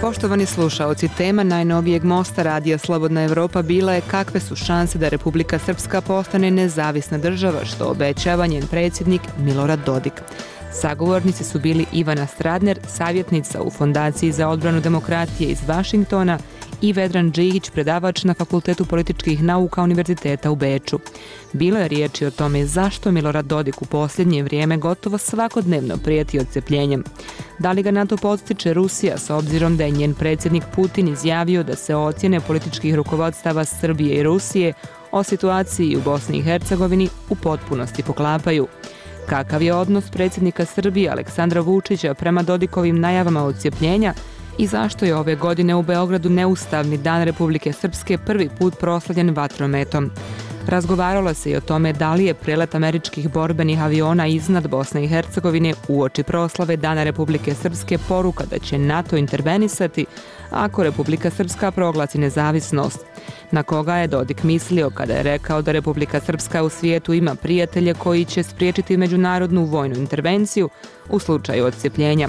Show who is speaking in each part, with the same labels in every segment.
Speaker 1: Poštovani slušaoci, tema najnovijeg mosta Radija Slobodna Evropa bila je kakve su šanse da Republika Srpska postane nezavisna država, što obećava njen predsjednik Milorad Dodik. Sagovornici su bili Ivana Stradner, savjetnica u Fondaciji za odbranu demokratije iz Vašingtona i Vedran Džigić, predavač na Fakultetu političkih nauka Univerziteta u Beču. Bilo je riječi o tome zašto Milorad Dodik u posljednje vrijeme gotovo svakodnevno prijeti odcepljenjem. Da li ga na to podstiče Rusija s obzirom da je njen predsjednik Putin izjavio da se ocjene političkih rukovodstava Srbije i Rusije o situaciji u Bosni i Hercegovini u potpunosti poklapaju. Kakav je odnos predsjednika Srbije Aleksandra Vučića prema Dodikovim najavama odcepljenja i zašto je ove godine u Beogradu neustavni dan Republike Srpske prvi put proslavljen vatrometom. Razgovaralo se i o tome da li je prelet američkih borbenih aviona iznad Bosne i Hercegovine u oči proslave Dana Republike Srpske poruka da će NATO intervenisati ako Republika Srpska proglasi nezavisnost. Na koga je Dodik mislio kada je rekao da Republika Srpska u svijetu ima prijatelje koji će spriječiti međunarodnu vojnu intervenciju u slučaju odcepljenja.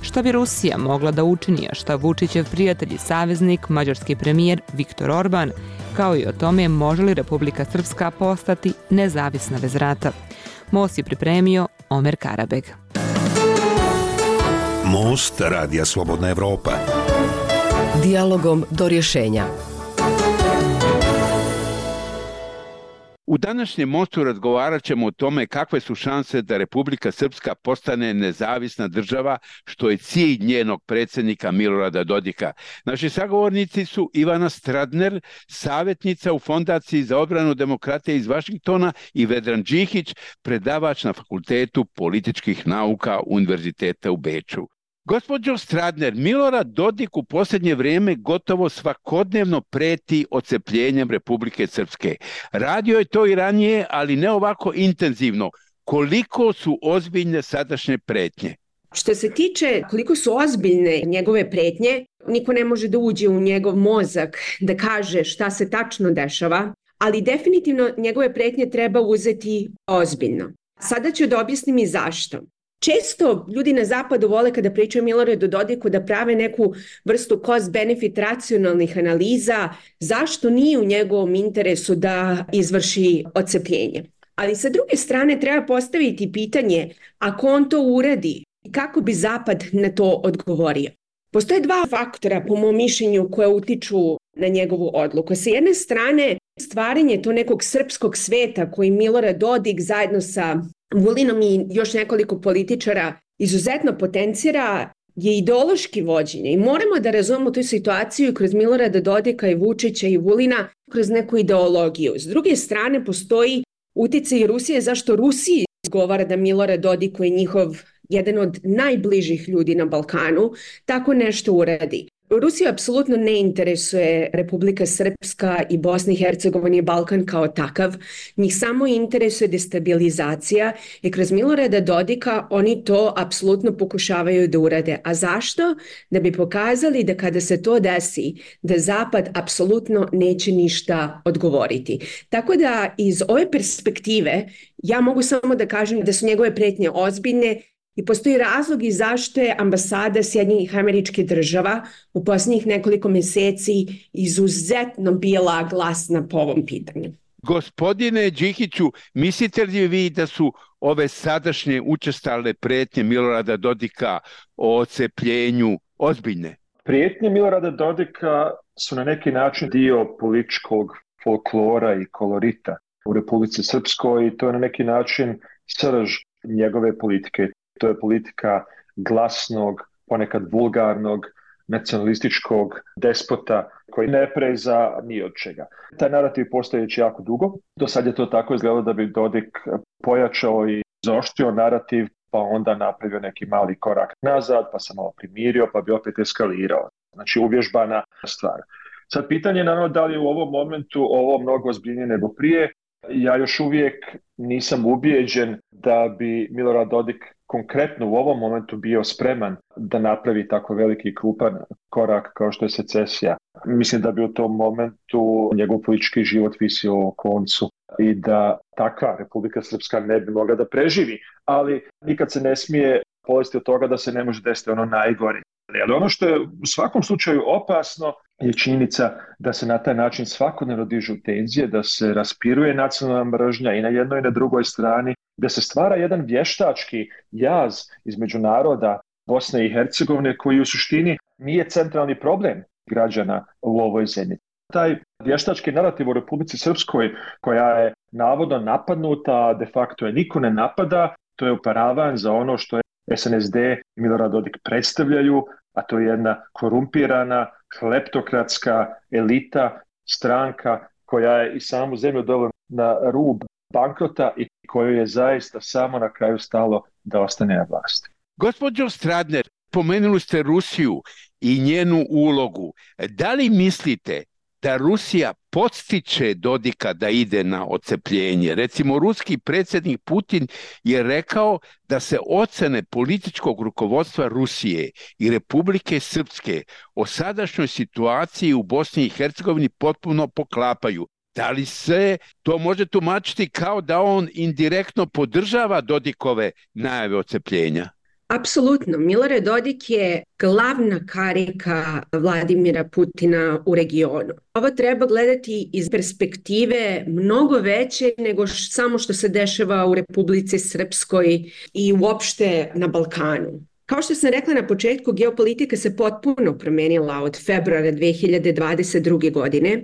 Speaker 1: Šta bi Rusija mogla da učini, a šta Vučićev prijatelj i saveznik, mađarski premijer Viktor Orban, kao i o tome može li Republika Srpska postati nezavisna bez rata. Most je pripremio Omer Karabeg.
Speaker 2: Most Radija Slobodna Evropa.
Speaker 3: Dialogom do rješenja.
Speaker 4: U današnjem mostu razgovarat ćemo o tome kakve su šanse da Republika Srpska postane nezavisna država, što je cilj njenog predsjednika Milorada Dodika. Naši sagovornici su Ivana Stradner, savjetnica u Fondaciji za odbranu demokratije iz Vašingtona i Vedran Džihić, predavač na Fakultetu političkih nauka Univerziteta u Beču. Gospođo Stradner, Milorad Dodik u posljednje vrijeme gotovo svakodnevno preti ocepljenjem Republike Srpske. Radio je to i ranije, ali ne ovako intenzivno. Koliko su ozbiljne sadašnje pretnje?
Speaker 5: Što se tiče koliko su ozbiljne njegove pretnje, niko ne može da uđe u njegov mozak da kaže šta se tačno dešava, ali definitivno njegove pretnje treba uzeti ozbiljno. Sada ću da objasnim i zašto. Često ljudi na zapadu vole kada pričaju Miloradu Dodiku da prave neku vrstu cost-benefit racionalnih analiza zašto nije u njegovom interesu da izvrši ocepljenje. Ali sa druge strane treba postaviti pitanje ako on to uradi, kako bi Zapad na to odgovorio. Postoje dva faktora, po mom mišljenju, koje utiču na njegovu odluku. Sa jedne strane, stvaranje to nekog srpskog sveta koji Milorad Dodik zajedno sa Vulinom i još nekoliko političara izuzetno potencira je ideološki vođenje i moramo da razumemo tu situaciju kroz Milorada Dodika i Vučića i Vulina kroz neku ideologiju. S druge strane postoji uticaj Rusije zašto Rusiji govara da Milorad Dodik je njihov jedan od najbližih ljudi na Balkanu, tako nešto uradi. Rusiju apsolutno ne interesuje Republika Srpska i Bosna i Hercegovina i Balkan kao takav. Njih samo interesuje destabilizacija i kroz Milorada Dodika oni to apsolutno pokušavaju da urade. A zašto? Da bi pokazali da kada se to desi, da Zapad apsolutno neće ništa odgovoriti. Tako da iz ove perspektive ja mogu samo da kažem da su njegove pretnje ozbiljne I postoji razlog i zašto je ambasada Sjednjih američkih država u posljednjih nekoliko mjeseci izuzetno bila glasna po ovom pitanju.
Speaker 4: Gospodine Đihiću, mislite li vi da su ove sadašnje učestale pretnje Milorada Dodika o ocepljenju ozbiljne?
Speaker 6: Prijetnje Milorada Dodika su na neki način dio političkog folklora i kolorita u Republici Srpskoj i to je na neki način srž njegove politike to je politika glasnog, ponekad vulgarnog, nacionalističkog despota koji ne preza ni od čega. Taj narativ postoji već jako dugo. Do sad je to tako izgledalo da bi Dodik pojačao i zaoštrio narativ pa onda napravio neki mali korak nazad, pa se malo primirio, pa bi opet eskalirao. Znači uvježbana stvar. Sad pitanje je naravno da li je u ovom momentu ovo mnogo ozbiljnije nego prije. Ja još uvijek nisam ubijeđen da bi Milorad Dodik konkretno u ovom momentu bio spreman da napravi tako veliki krupan korak kao što je secesija. Mislim da bi u tom momentu njegov politički život visio o koncu i da takva Republika Srpska ne bi mogla da preživi, ali nikad se ne smije polesti od toga da se ne može desiti ono najgore. Ali ono što je u svakom slučaju opasno je činjenica da se na taj način svakodnevno dižu tenzije, da se raspiruje nacionalna mržnja i na jednoj i na drugoj strani, da se stvara jedan vještački jaz između naroda Bosne i Hercegovine koji u suštini nije centralni problem građana u ovoj zemlji. Taj vještački narativ u Republici Srpskoj koja je navodno napadnuta, de facto je niko ne napada, to je uparavan za ono što je SNSD i Milorad Dodik predstavljaju, a to je jedna korumpirana, kleptokratska elita, stranka koja je i samu zemlju dovela na rub bankrota i koju je zaista samo na kraju stalo da ostane na vlasti.
Speaker 4: Gospođo Stradner, pomenuli ste Rusiju i njenu ulogu. Da li mislite da Rusija podstiče Dodika da ide na ocepljenje. Recimo, ruski predsjednik Putin je rekao da se ocene političkog rukovodstva Rusije i Republike Srpske o sadašnjoj situaciji u Bosni i Hercegovini potpuno poklapaju. Da li se to može tumačiti kao da on indirektno podržava Dodikove najave ocepljenja?
Speaker 5: Apsolutno. Milorad Dodik je glavna karika Vladimira Putina u regionu. Ovo treba gledati iz perspektive mnogo veće nego samo što se dešava u Republici Srpskoj i uopšte na Balkanu. Kao što sam rekla na početku, geopolitika se potpuno promenila od februara 2022. godine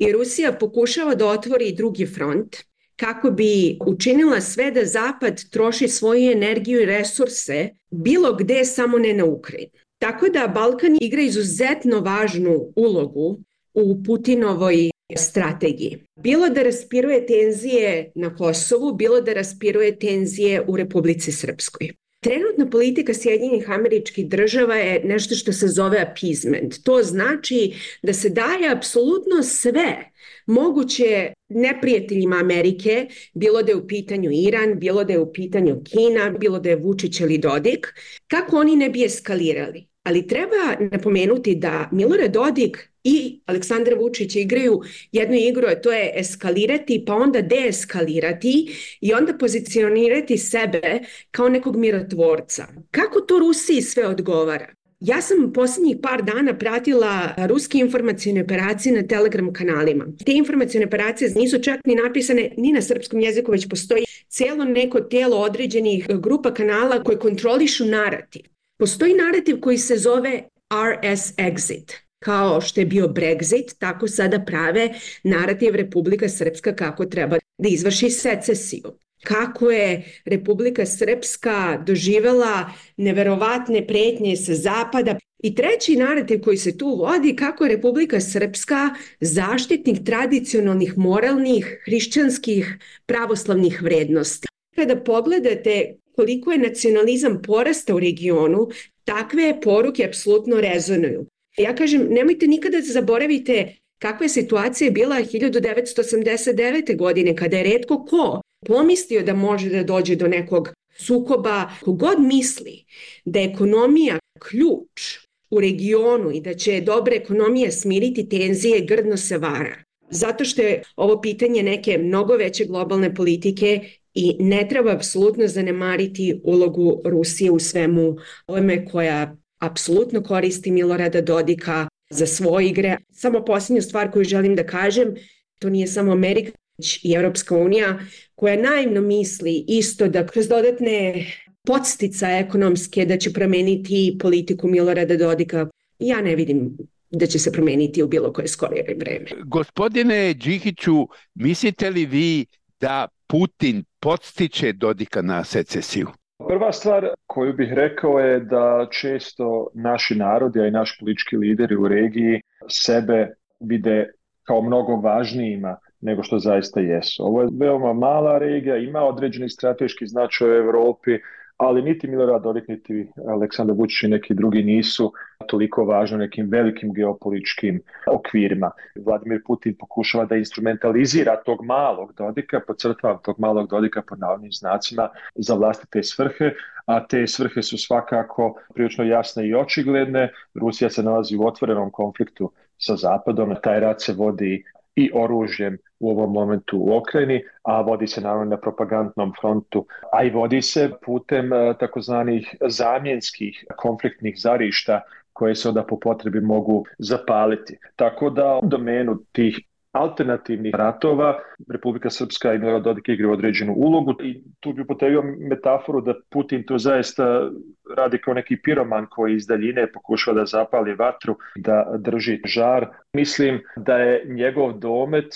Speaker 5: i Rusija pokušava da otvori drugi front kako bi učinila sve da Zapad troši svoju energiju i resurse bilo gde, samo ne na Ukrajinu. Tako da Balkan igra izuzetno važnu ulogu u Putinovoj strategiji. Bilo da raspiruje tenzije na Kosovu, bilo da raspiruje tenzije u Republici Srpskoj. Trenutna politika Sjedinjenih američkih država je nešto što se zove appeasement. To znači da se daje apsolutno sve moguće neprijateljima Amerike, bilo da je u pitanju Iran, bilo da je u pitanju Kina, bilo da je Vučić ili Dodik, kako oni ne bi eskalirali. Ali treba napomenuti da Milorad Dodik i Aleksandar Vučić igraju jednu igru, a to je eskalirati, pa onda deeskalirati i onda pozicionirati sebe kao nekog mirotvorca. Kako to Rusiji sve odgovara? Ja sam poslednjih par dana pratila ruske informacijne operacije na Telegram kanalima. Te informacijne operacije nisu čak ni napisane ni na srpskom jeziku, već postoji celo neko telo određenih grupa kanala koje kontrolišu narativ. Postoji narativ koji se zove RS Exit. Kao što je bio Brexit, tako sada prave narativ Republika Srpska kako treba da izvrši secesiju kako je Republika Srpska doživela neverovatne pretnje sa zapada. I treći narativ koji se tu vodi kako je Republika Srpska zaštitnik tradicionalnih, moralnih, hrišćanskih, pravoslavnih vrednosti. Kada pogledate koliko je nacionalizam porasta u regionu, takve poruke apsolutno rezonuju. Ja kažem, nemojte nikada da zaboravite kakva je situacija bila 1989. godine, kada je redko ko pomislio da može da dođe do nekog sukoba, kogod misli da je ekonomija ključ u regionu i da će dobra ekonomija smiriti tenzije, grdno se vara. Zato što je ovo pitanje neke mnogo veće globalne politike i ne treba apsolutno zanemariti ulogu Rusije u svemu ovome koja apsolutno koristi Milorada Dodika za svoje igre. Samo posljednju stvar koju želim da kažem, to nije samo Amerika, već i Europska unija, koja naivno misli isto da kroz dodatne podstica ekonomske da će promeniti politiku Milorada Dodika. Ja ne vidim da će se promeniti u bilo koje skorije vreme.
Speaker 4: Gospodine Đihiću, mislite li vi da Putin podstiče Dodika na secesiju?
Speaker 6: Prva stvar koju bih rekao je da često naši narodi, a i naši politički lideri u regiji sebe vide kao mnogo važnijima nego što zaista jesu. Ovo je veoma mala regija, ima određeni strateški značaj u Evropi, ali niti Milorad Dodik, niti Aleksandar Vučić i neki drugi nisu toliko važni nekim velikim geopolitičkim okvirima. Vladimir Putin pokušava da instrumentalizira tog malog Dodika, podcrtavam tog malog Dodika po navodnim znacima za vlastite svrhe, a te svrhe su svakako prilično jasne i očigledne. Rusija se nalazi u otvorenom konfliktu sa Zapadom, taj rat se vodi i oružjem u ovom momentu u Okrajini, a vodi se naravno na propagandnom frontu, a i vodi se putem e, takozvanih zamjenskih konfliktnih zarišta koje se onda po potrebi mogu zapaliti. Tako da u domenu tih alternativnih ratova Republika Srpska i Milorad Dodik igra određenu ulogu i tu bi upotrebio metaforu da Putin to zaista radi kao neki piroman koji iz daljine pokušava da zapali vatru, da drži žar. Mislim da je njegov domet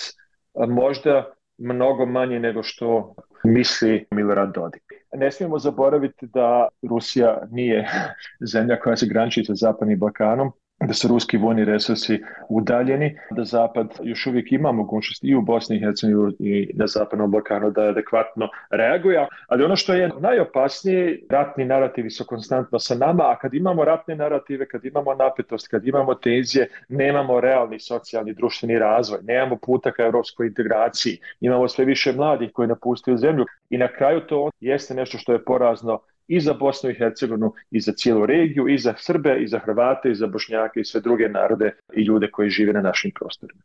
Speaker 6: možda mnogo manje nego što misli Milorad Dodik. Ne smijemo zaboraviti da Rusija nije zemlja koja se graniči sa Zapadnim Balkanom, da su ruski vojni resursi udaljeni, da Zapad još uvijek ima mogućnost i u Bosni i Hercegovini i na Zapadnom Balkanu da adekvatno reaguje, ali ono što je najopasnije, ratni narativi su konstantno sa nama, a kad imamo ratne narative, kad imamo napetost, kad imamo tenzije, nemamo realni socijalni društveni razvoj, nemamo puta ka europskoj integraciji, imamo sve više mladih koji napustuju zemlju i na kraju to jeste nešto što je porazno i za Bosnu i Hercegovinu i za cijelu regiju i za Srbe i za Hrvate i za Bošnjake i sve druge narode i ljude koji žive na našim prostorima.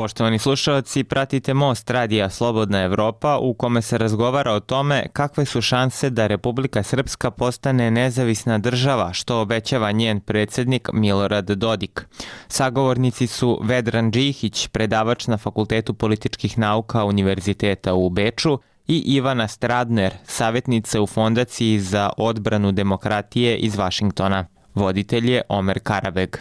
Speaker 7: Poštovani slušalci, pratite Most Radija Slobodna Evropa u kome se razgovara o tome kakve su šanse da Republika Srpska postane nezavisna država, što obećava njen predsednik Milorad Dodik. Sagovornici su Vedran Džihić, predavač na Fakultetu političkih nauka Univerziteta u Beču, i Ivana Stradner, savjetnica u Fondaciji za odbranu demokratije iz Vašingtona. Voditelj je Omer Karabeg.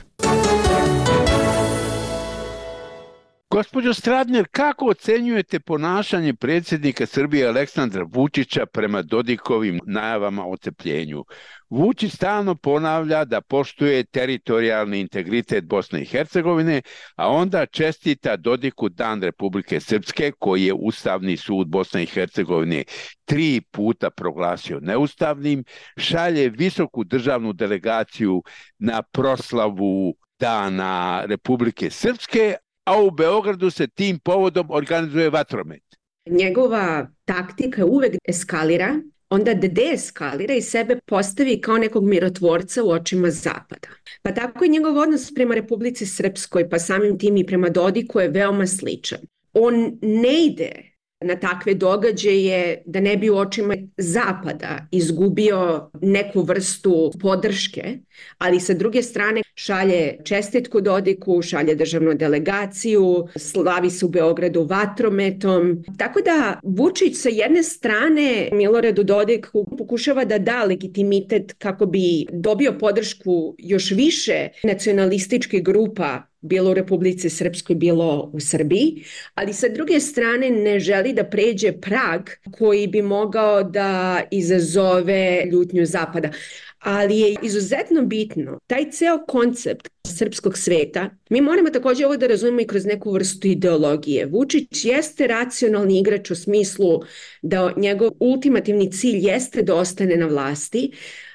Speaker 4: Gospođo Stradner, kako ocenjujete ponašanje predsjednika Srbije Aleksandra Vučića prema Dodikovim najavama o cepljenju? Vučić stalno ponavlja da poštuje teritorijalni integritet Bosne i Hercegovine, a onda čestita Dodiku Dan Republike Srpske, koji je Ustavni sud Bosne i Hercegovine tri puta proglasio neustavnim, šalje visoku državnu delegaciju na proslavu Dana Republike Srpske, a u Beogradu se tim povodom organizuje vatromet.
Speaker 5: Njegova taktika uvek eskalira, onda da deeskalira i sebe postavi kao nekog mirotvorca u očima Zapada. Pa tako i njegov odnos prema Republici Srpskoj, pa samim tim i prema Dodiku je veoma sličan. On ne ide na takve događaje da ne bi u očima zapada izgubio neku vrstu podrške, ali sa druge strane šalje čestitku Dodiku, šalje državnu delegaciju, slavi se u Beogradu vatrometom. Tako da Vučić sa jedne strane Miloredu Dodiku pokušava da da legitimitet kako bi dobio podršku još više nacionalističkih grupa bilo u Republici Srpskoj, bilo u Srbiji, ali sa druge strane ne želi da pređe prag koji bi mogao da izazove ljutnju Zapada ali je izuzetno bitno taj ceo koncept srpskog sveta. Mi moramo takođe ovo da razumemo i kroz neku vrstu ideologije. Vučić jeste racionalni igrač u smislu da njegov ultimativni cilj jeste da ostane na vlasti,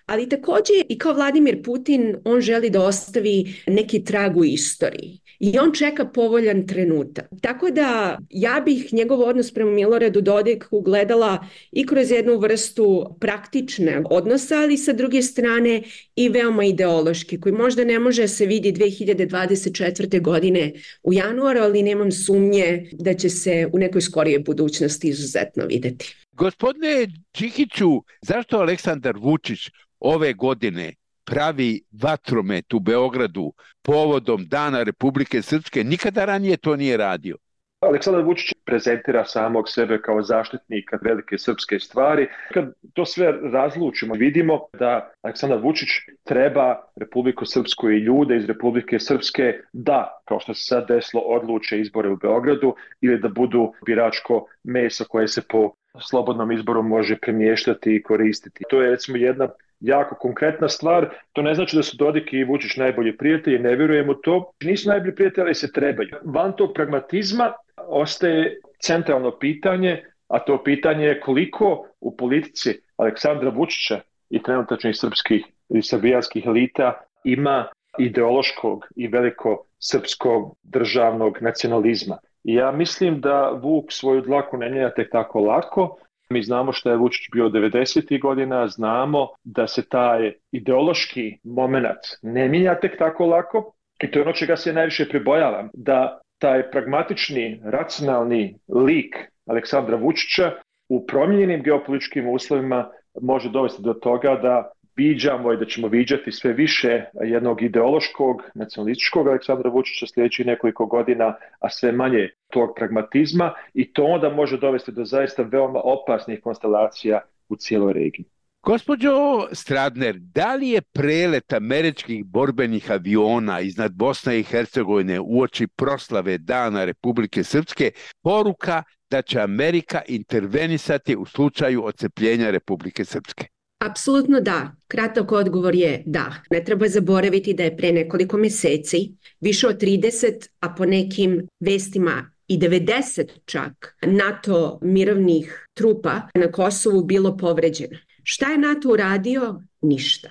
Speaker 5: ali takođe i kao Vladimir Putin on želi da ostavi neki trag u istoriji i on čeka povoljan trenutak. Tako da ja bih njegov odnos prema Miloredu Dodiku gledala i kroz jednu vrstu praktične odnosa, ali sa druge strane i veoma ideološki, koji možda ne može se vidi 2024. godine u januaru, ali nemam sumnje da će se u nekoj skorijoj budućnosti izuzetno videti.
Speaker 4: Gospodine Čikiću, zašto Aleksandar Vučić ove godine pravi vatromet u Beogradu povodom Dana Republike Srpske, nikada ranije to nije radio.
Speaker 6: Aleksandar Vučić prezentira samog sebe kao zaštitnika velike srpske stvari. Kad to sve razlučimo, vidimo da Aleksandar Vučić treba Republiku Srpsku i ljude iz Republike Srpske da, kao što se sad desilo, odluče izbore u Beogradu ili da budu biračko meso koje se po slobodnom izboru može premještati i koristiti. To je recimo jedna jako konkretna stvar. To ne znači da su Dodik i Vučić najbolji prijatelji, ne vjerujem u to. Nisu najbolji prijatelji, ali se trebaju. Van tog pragmatizma ostaje centralno pitanje A to pitanje je koliko u politici Aleksandra Vučića i trenutačnih srpskih i srbijanskih elita ima ideološkog i veliko srpskog državnog nacionalizma. Ja mislim da Vuk svoju dlaku ne njenja tek tako lako. Mi znamo što je Vučić bio 90. godina, znamo da se taj ideološki moment ne mijenja tek tako lako i to je ono čega se najviše pribojavam, da taj pragmatični, racionalni lik Aleksandra Vučića u promijenjenim geopolitičkim uslovima može dovesti do toga da viđamo i da ćemo viđati sve više jednog ideološkog, nacionalističkog Aleksandra Vučića sljedećih nekoliko godina, a sve manje tog pragmatizma i to onda može dovesti do zaista veoma opasnih konstelacija u cijeloj regiji.
Speaker 4: Gospođo Stradner, da li je prelet američkih borbenih aviona iznad Bosne i Hercegovine uoči proslave Dana Republike Srpske poruka da će Amerika intervenisati u slučaju ocepljenja Republike Srpske?
Speaker 5: Apsolutno da. Kratak odgovor je da. Ne treba zaboraviti da je pre nekoliko meseci više od 30, a po nekim vestima i 90 čak NATO mirovnih trupa na Kosovu bilo povređeno. Šta je NATO uradio? Ništa.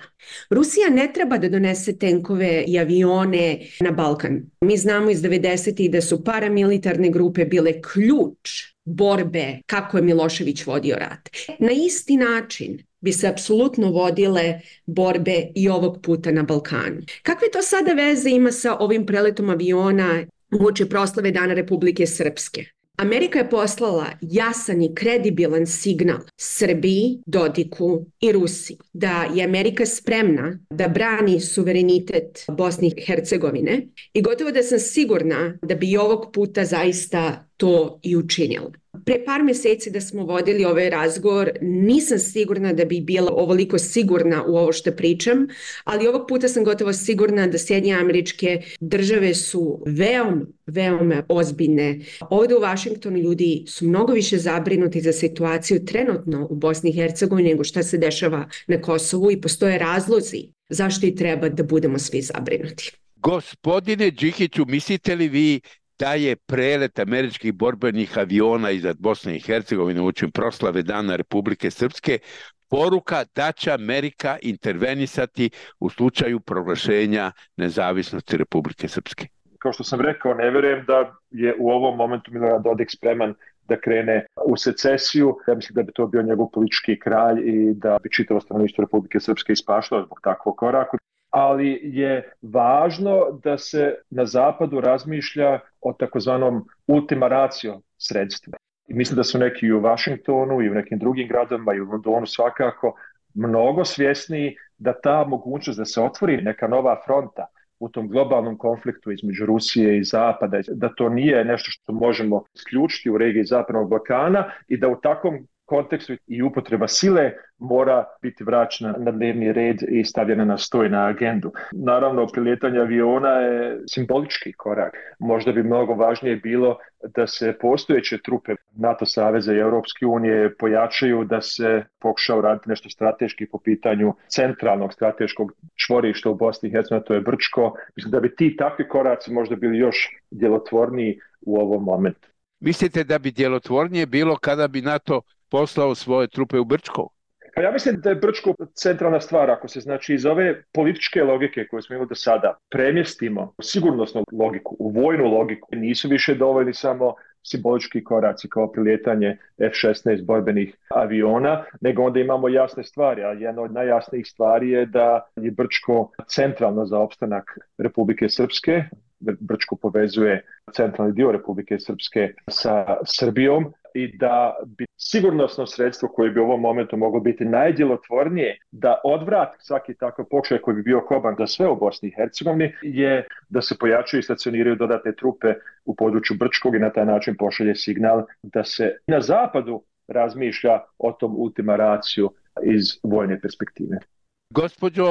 Speaker 5: Rusija ne treba da donese tenkove i avione na Balkan. Mi znamo iz 90. da su paramilitarne grupe bile ključ borbe kako je Milošević vodio rat. Na isti način bi se apsolutno vodile borbe i ovog puta na Balkanu. Kakve to sada veze ima sa ovim preletom aviona uoči proslave Dana Republike Srpske? Amerika je poslala jasan i kredibilan signal Srbiji, Dodiku i Rusiji da je Amerika spremna da brani suverenitet Bosne i Hercegovine i gotovo da sam sigurna da bi ovog puta zaista to i učinila. Pre par meseci da smo vodili ovaj razgovor, nisam sigurna da bi bila ovoliko sigurna u ovo što pričam, ali ovog puta sam gotovo sigurna da Sjedinje američke države su veoma, veoma ozbiljne. Ovde u Vašingtonu ljudi su mnogo više zabrinuti za situaciju trenutno u Bosni i Hercegovini nego šta se dešava na Kosovu i postoje razlozi zašto i treba da budemo svi zabrinuti.
Speaker 4: Gospodine Đihiću, mislite li vi je prelet američkih borbenih aviona iznad Bosne i Hercegovine učin proslave Dana Republike Srpske poruka da će Amerika intervenisati u slučaju proglašenja nezavisnosti Republike Srpske.
Speaker 6: Kao što sam rekao, ne verujem da je u ovom momentu Milorad Dodik spreman da krene u secesiju. Ja mislim da bi to bio njegov politički kralj i da bi čitavo stanovništvo Republike Srpske ispaštalo zbog takvog koraka ali je važno da se na zapadu razmišlja o takozvanom ultima ratio sredstvu. I mislim da su neki i u Vašingtonu i u nekim drugim gradovima i u Londonu svakako mnogo svjesniji da ta mogućnost da se otvori neka nova fronta u tom globalnom konfliktu između Rusije i Zapada, da to nije nešto što možemo isključiti u regiji Zapadnog Balkana i da u takvom kontekstu i upotreba sile mora biti vraćena na dnevni red i stavljena na stoj na agendu. Naravno, prilijetanje aviona je simbolički korak. Možda bi mnogo važnije bilo da se postojeće trupe NATO saveza i Europske unije pojačaju, da se pokuša uraditi nešto strateški po pitanju centralnog strateškog čvorišta u Bosni i Hercegovini, to je Brčko. Mislim da bi ti takvi koraci možda bili još djelotvorniji u ovom momentu.
Speaker 4: Mislite da bi djelotvornije bilo kada bi NATO poslao svoje trupe u Brčko?
Speaker 6: Pa ja mislim da je Brčko centralna stvar. Ako se znači iz ove političke logike koje smo imali do sada premjestimo sigurnosnu logiku, u vojnu logiku, nisu više dovoljni samo simbolički koraci kao prilijetanje F-16 borbenih aviona, nego onda imamo jasne stvari, a jedna od najjasnijih stvari je da je Brčko centralno za opstanak Republike Srpske, Brčko povezuje centralni dio Republike Srpske sa Srbijom i da bi sigurnosno sredstvo koje bi u ovom momentu moglo biti najdjelotvornije da odvrati svaki takav pokušaj koji bi bio koban za sve u Bosni i Hercegovini je da se pojačaju i stacioniraju dodatne trupe u području Brčkog i na taj način pošalje signal da se na zapadu razmišlja o tom ultima raciju iz vojne perspektive.
Speaker 4: Gospođo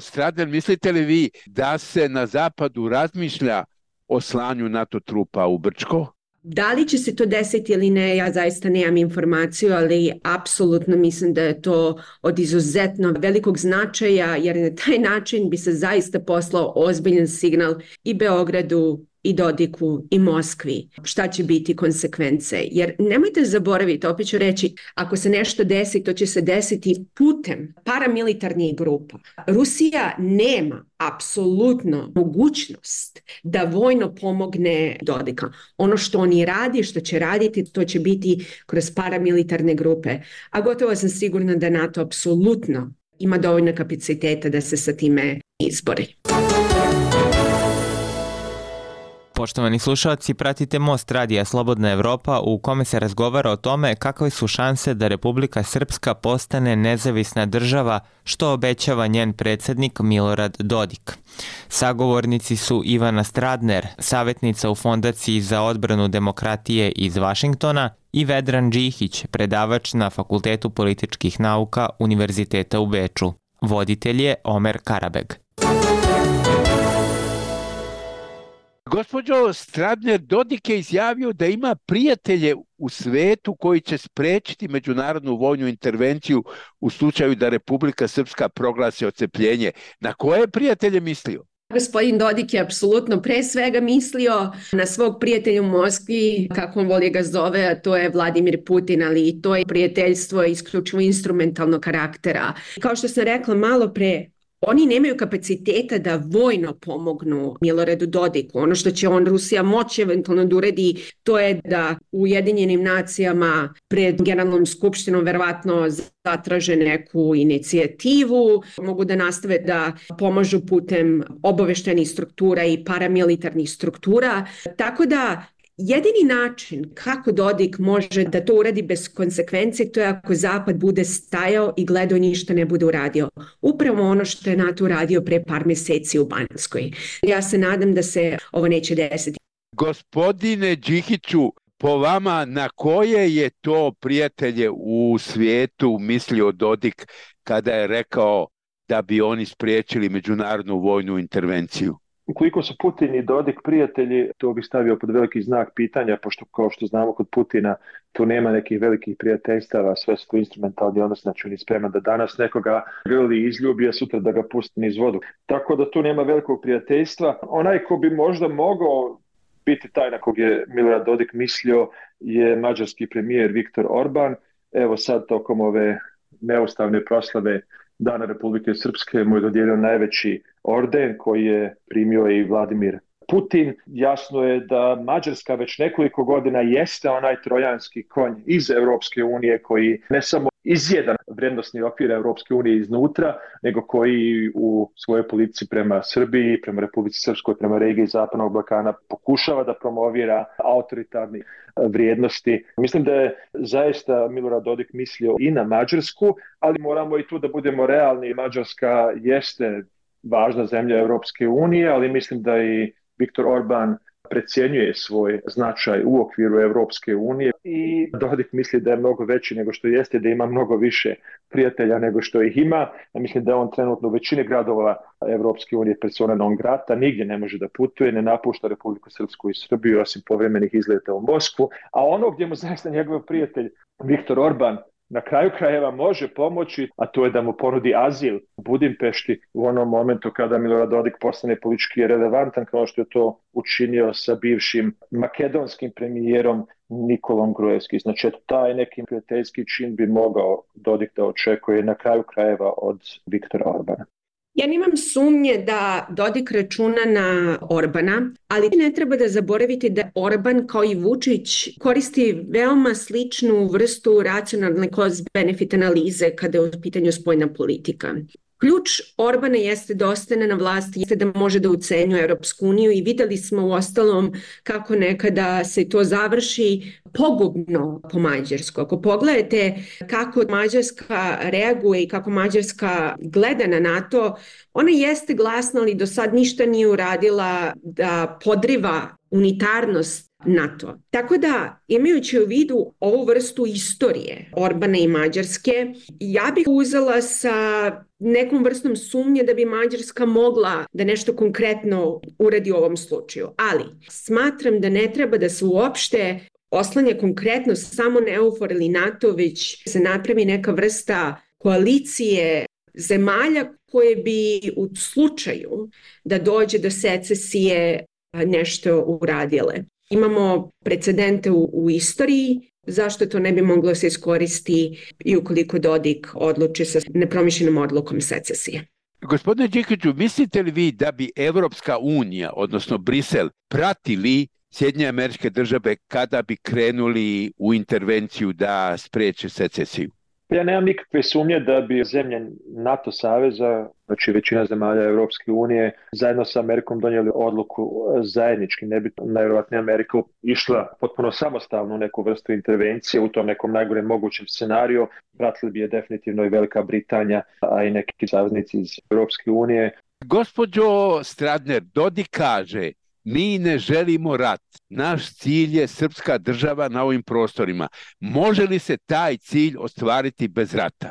Speaker 4: Stradel, mislite li vi da se na zapadu razmišlja o slanju NATO trupa u Brčko?
Speaker 5: Da li će se to desiti ili ne, ja zaista nemam informaciju, ali apsolutno mislim da je to od izuzetno velikog značaja, jer na taj način bi se zaista poslao ozbiljan signal i Beogradu i Dodiku i Moskvi šta će biti konsekvence. Jer nemojte zaboraviti, opet ću reći, ako se nešto desi, to će se desiti putem paramilitarnih grupa. Rusija nema apsolutno mogućnost da vojno pomogne Dodika. Ono što oni radi, što će raditi, to će biti kroz paramilitarne grupe. A gotovo sam sigurna da NATO apsolutno ima dovoljno kapaciteta da se sa time izbori.
Speaker 7: Poštovani slušalci, pratite Most Radija Slobodna Evropa u kome se razgovara o tome kakve su šanse da Republika Srpska postane nezavisna država, što obećava njen predsednik Milorad Dodik. Sagovornici su Ivana Stradner, savjetnica u Fondaciji za odbranu demokratije iz Vašingtona i Vedran Džihić, predavač na Fakultetu političkih nauka Univerziteta u Beču. Voditelj je Omer Karabeg.
Speaker 4: Gospođo Stradner, Dodik je izjavio da ima prijatelje u svetu koji će sprečiti međunarodnu vojnu intervenciju u slučaju da Republika Srpska proglasi ocepljenje. Na koje prijatelje mislio?
Speaker 5: Gospodin Dodik je apsolutno pre svega mislio na svog prijatelja u Moskvi, kako on voli ga zove, a to je Vladimir Putin, ali to je prijateljstvo isključivo instrumentalnog karaktera. Kao što sam rekla malo pre, Oni nemaju kapaciteta da vojno pomognu Miloredu Dodiku. Ono što će on Rusija moći eventualno da uredi, to je da u Ujedinjenim nacijama pred Generalnom skupštinom verovatno zatraže neku inicijativu, mogu da nastave da pomažu putem obaveštenih struktura i paramilitarnih struktura. Tako da Jedini način kako Dodik može da to uradi bez konsekvencije to je ako Zapad bude stajao i gledao ništa ne bude uradio. Upravo ono što je NATO uradio pre par meseci u Banskoj. Ja se nadam da se ovo neće desiti.
Speaker 4: Gospodine Đihiću, po vama na koje je to prijatelje u svijetu mislio Dodik kada je rekao da bi oni spriječili međunarodnu vojnu intervenciju?
Speaker 6: Ukoliko su Putin i Dodik prijatelji, to bi stavio pod veliki znak pitanja, pošto kao što znamo kod Putina tu nema nekih velikih prijateljstava, sve su to instrumentalni odnos, znači on je spreman da danas nekoga grli i izljubi, a sutra da ga pusti niz vodu. Tako da tu nema velikog prijateljstva. Onaj ko bi možda mogao biti taj na kog je Milorad Dodik mislio je mađarski premijer Viktor Orban. Evo sad tokom ove neustavne proslave Dana Republike Srpske mu je dodijelio najveći orden koji je primio i Vladimir Putin. Jasno je da Mađarska već nekoliko godina jeste onaj trojanski konj iz Europske unije koji ne samo izjedan vrednostni okvir Europske unije iznutra, nego koji u svojoj politici prema Srbiji, prema Republici Srpskoj, prema regiji Zapadnog Balkana pokušava da promovira autoritarni vrijednosti. Mislim da je zaista Milorad Dodik mislio i na Mađarsku, ali moramo i tu da budemo realni. Mađarska jeste važna zemlja Europske unije, ali mislim da i Viktor Orban precenjuje svoj značaj u okviru Evropske unije i Dodik misli da je mnogo veći nego što jeste, da ima mnogo više prijatelja nego što ih ima. Ja mislim da je on trenutno u većini gradova Evropske unije persona non grata, nigdje ne može da putuje, ne napušta Republiku Srpsku i Srbiju, osim povremenih izleta u Moskvu. A ono gdje mu zaista njegov prijatelj Viktor Orban na kraju krajeva može pomoći, a to je da mu ponudi azil u Budimpešti u onom momentu kada Milorad Dodik postane politički relevantan kao što je to učinio sa bivšim makedonskim premijerom Nikolom Grujevski. Znači, taj neki prijateljski čin bi mogao Dodik da očekuje na kraju krajeva od Viktora Orbana.
Speaker 5: Ja nemam sumnje da Dodik računa na Orbana, ali ne treba da zaboravite da Orban kao i Vučić koristi veoma sličnu vrstu racionalne cost-benefit analize kada je u pitanju spojna politika. Ključ Orbana jeste da ostane na vlasti, jeste da može da ucenjuje Europsku uniju i videli smo u ostalom kako nekada se to završi pogubno po Mađarsku. Ako pogledate kako Mađarska reaguje i kako Mađarska gleda na NATO, ona jeste glasna, ali do sad ništa nije uradila da podriva unitarnost NATO. Tako da, imajući u vidu ovu vrstu istorije Orbana i Mađarske, ja bih uzela sa nekom vrstom sumnje da bi Mađarska mogla da nešto konkretno uradi u ovom slučaju. Ali smatram da ne treba da se uopšte oslanja konkretno samo na EUFOR ili NATO, već se napravi neka vrsta koalicije zemalja koje bi u slučaju da dođe do secesije nešto uradile. Imamo precedente u, u istoriji zašto to ne bi moglo se iskoristi i ukoliko Dodik odluči sa nepromišljenom odlukom secesije.
Speaker 4: Gospodine Đikiću, mislite li vi da bi Evropska unija, odnosno Brisel, pratili Sjedinje američke države kada bi krenuli u intervenciju da spreče secesiju?
Speaker 6: Ja nemam nikakve sumnje da bi zemlje NATO saveza, znači većina zemalja Europske unije, zajedno sa Amerikom donijeli odluku zajednički. Ne bi najvjerojatnije Amerika išla potpuno samostalno u neku vrstu intervencije u tom nekom najgorem mogućem scenariju. Pratili bi je definitivno i Velika Britanija, a i neki saveznici iz Europske unije.
Speaker 4: Gospođo Stradner, Dodi kaže mi ne želimo rat. Naš cilj je srpska država na ovim prostorima. Može li se taj cilj ostvariti bez rata?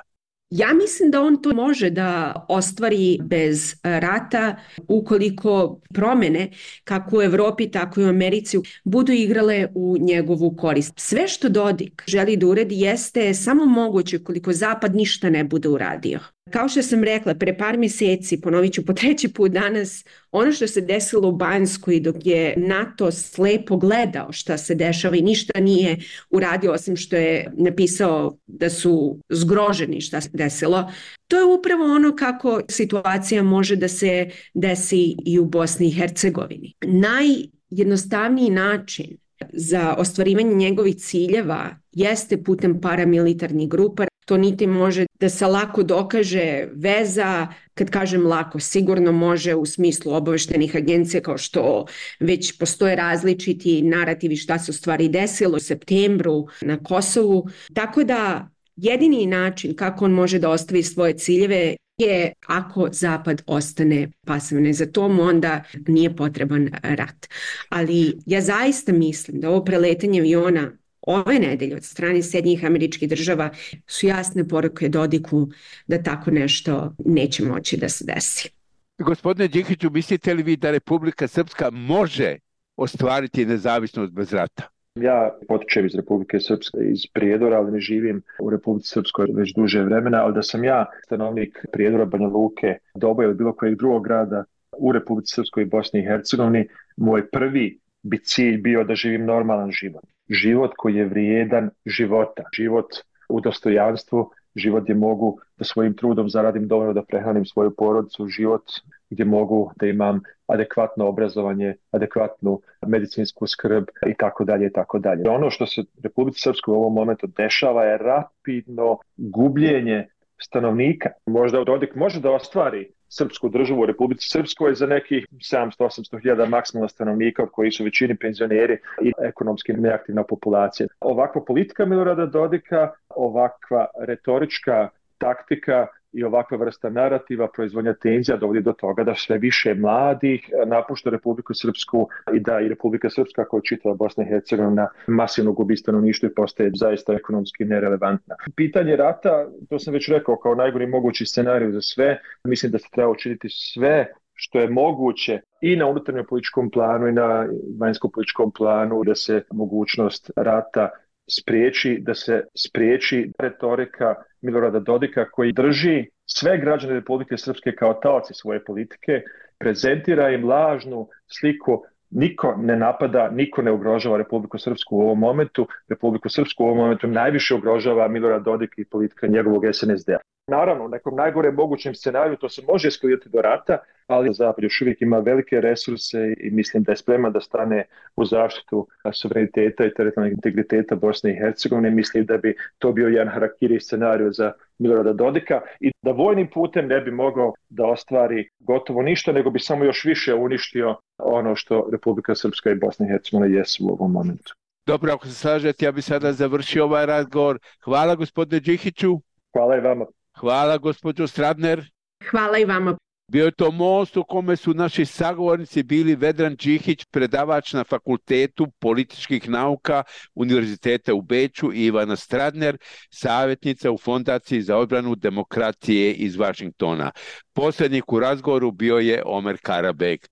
Speaker 5: Ja mislim da on to može da ostvari bez rata ukoliko promene kako u Evropi tako i u Americi budu igrale u njegovu korist. Sve što Dodik želi da uredi jeste samo moguće koliko Zapad ništa ne bude uradio. Kao što sam rekla, pre par mjeseci, ponovit ću po treći put danas, ono što se desilo u Banskoj dok je NATO slepo gledao šta se dešava i ništa nije uradio osim što je napisao da su zgroženi šta se desilo, to je upravo ono kako situacija može da se desi i u Bosni i Hercegovini. Najjednostavniji način za ostvarivanje njegovih ciljeva jeste putem paramilitarnih grupa. To niti može da se lako dokaže veza, kad kažem lako, sigurno može u smislu obaveštenih agencija kao što već postoje različiti narativi šta se u stvari desilo u septembru na Kosovu. Tako da jedini način kako on može da ostavi svoje ciljeve je ako Zapad ostane pasivne za tom, onda nije potreban rat. Ali ja zaista mislim da ovo preletanje aviona ove nedelje od strane Sjednjih američkih država su jasne poruke Dodiku da tako nešto neće moći da se desi.
Speaker 4: Gospodine Đikiću, mislite li vi da Republika Srpska može ostvariti nezavisnost bez rata?
Speaker 6: Ja potičem iz Republike Srpske, iz Prijedora, ali ne živim u Republici Srpskoj već duže vremena, ali da sam ja stanovnik Prijedora, Banja Luke, Doba ili bilo kojeg drugog grada u Republici Srpskoj i Bosni i Hercegovini, moj prvi bi cilj bio da živim normalan život. Život koji je vrijedan života. Život u dostojanstvu, život gdje mogu da svojim trudom zaradim dovoljno da prehranim svoju porodicu, život gdje mogu da imam adekvatno obrazovanje, adekvatnu medicinsku skrb i tako dalje i tako dalje. Ono što se Republici Srpskoj u ovom momentu dešava je rapidno gubljenje stanovnika. Možda Dodik može da ostvari srpsku državu u Republici Srpskoj za nekih 700-800 hiljada maksimalna stanovnika od koji su većini penzioneri i ekonomski neaktivna populacija. Ovakva politika Milorada Dodika, ovakva retorička taktika i ovakva vrsta narativa, proizvodnja tenzija dovodi do toga da sve više mladih napušta Republiku Srpsku i da i Republika Srpska koja čitava Bosna i Hercegovina masivno gubi stanovništvo i postaje zaista ekonomski nerelevantna. Pitanje rata, to sam već rekao, kao najgori mogući scenarij za sve, mislim da se treba učiniti sve što je moguće i na unutarnjem političkom planu i na vanjskom političkom planu da se mogućnost rata spriječi, da se spriječi retorika Milorada Dodika koji drži sve građane Republike Srpske kao taoci svoje politike, prezentira im lažnu sliku niko ne napada, niko ne ugrožava Republiku Srpsku u ovom momentu. Republiku Srpsku u ovom momentu najviše ugrožava Milorad Dodik i politika njegovog SNSD-a. Naravno, u nekom najgore mogućem scenariju to se može eskalirati do rata, ali Zapad još uvijek ima velike resurse i mislim da je spreman da stane u zaštitu suvereniteta i teritorijalnog integriteta Bosne i Hercegovine. Mislim da bi to bio jedan harakiri scenariju za Milorada Dodika i da vojnim putem ne bi mogao da ostvari gotovo ništa, nego bi samo još više uništio ono što Republika Srpska i Bosna i Hercegovina jesu u ovom momentu.
Speaker 4: Dobro, ako se slažete, ja bih sada završio ovaj razgovor. Hvala gospodine Đihiću.
Speaker 6: Hvala i vama.
Speaker 4: Hvala gospođo Stradner.
Speaker 5: Hvala i vama.
Speaker 4: Bio je to most u kome su naši sagovornici bili Vedran Čihić, predavač na Fakultetu političkih nauka Univerziteta u Beču i Ivana Stradner, savjetnica u Fondaciji za odbranu demokratije iz Vašingtona. Poslednik u razgovoru bio je Omer Karabek.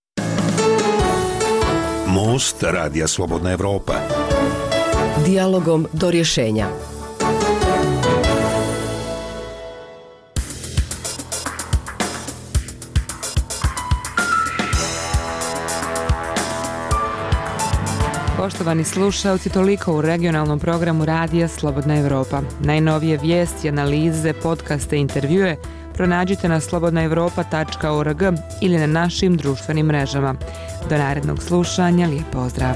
Speaker 2: Most Radija Slobodna Evropa.
Speaker 3: Dialogom do rješenja.
Speaker 1: Poštovani slušalci, toliko u regionalnom programu Radija Slobodna Evropa. Najnovije vijesti, analize, podcaste intervjue pronađite na slobodnaevropa.org ili na našim društvenim mrežama. Do narednog slušanja, lijep pozdrav!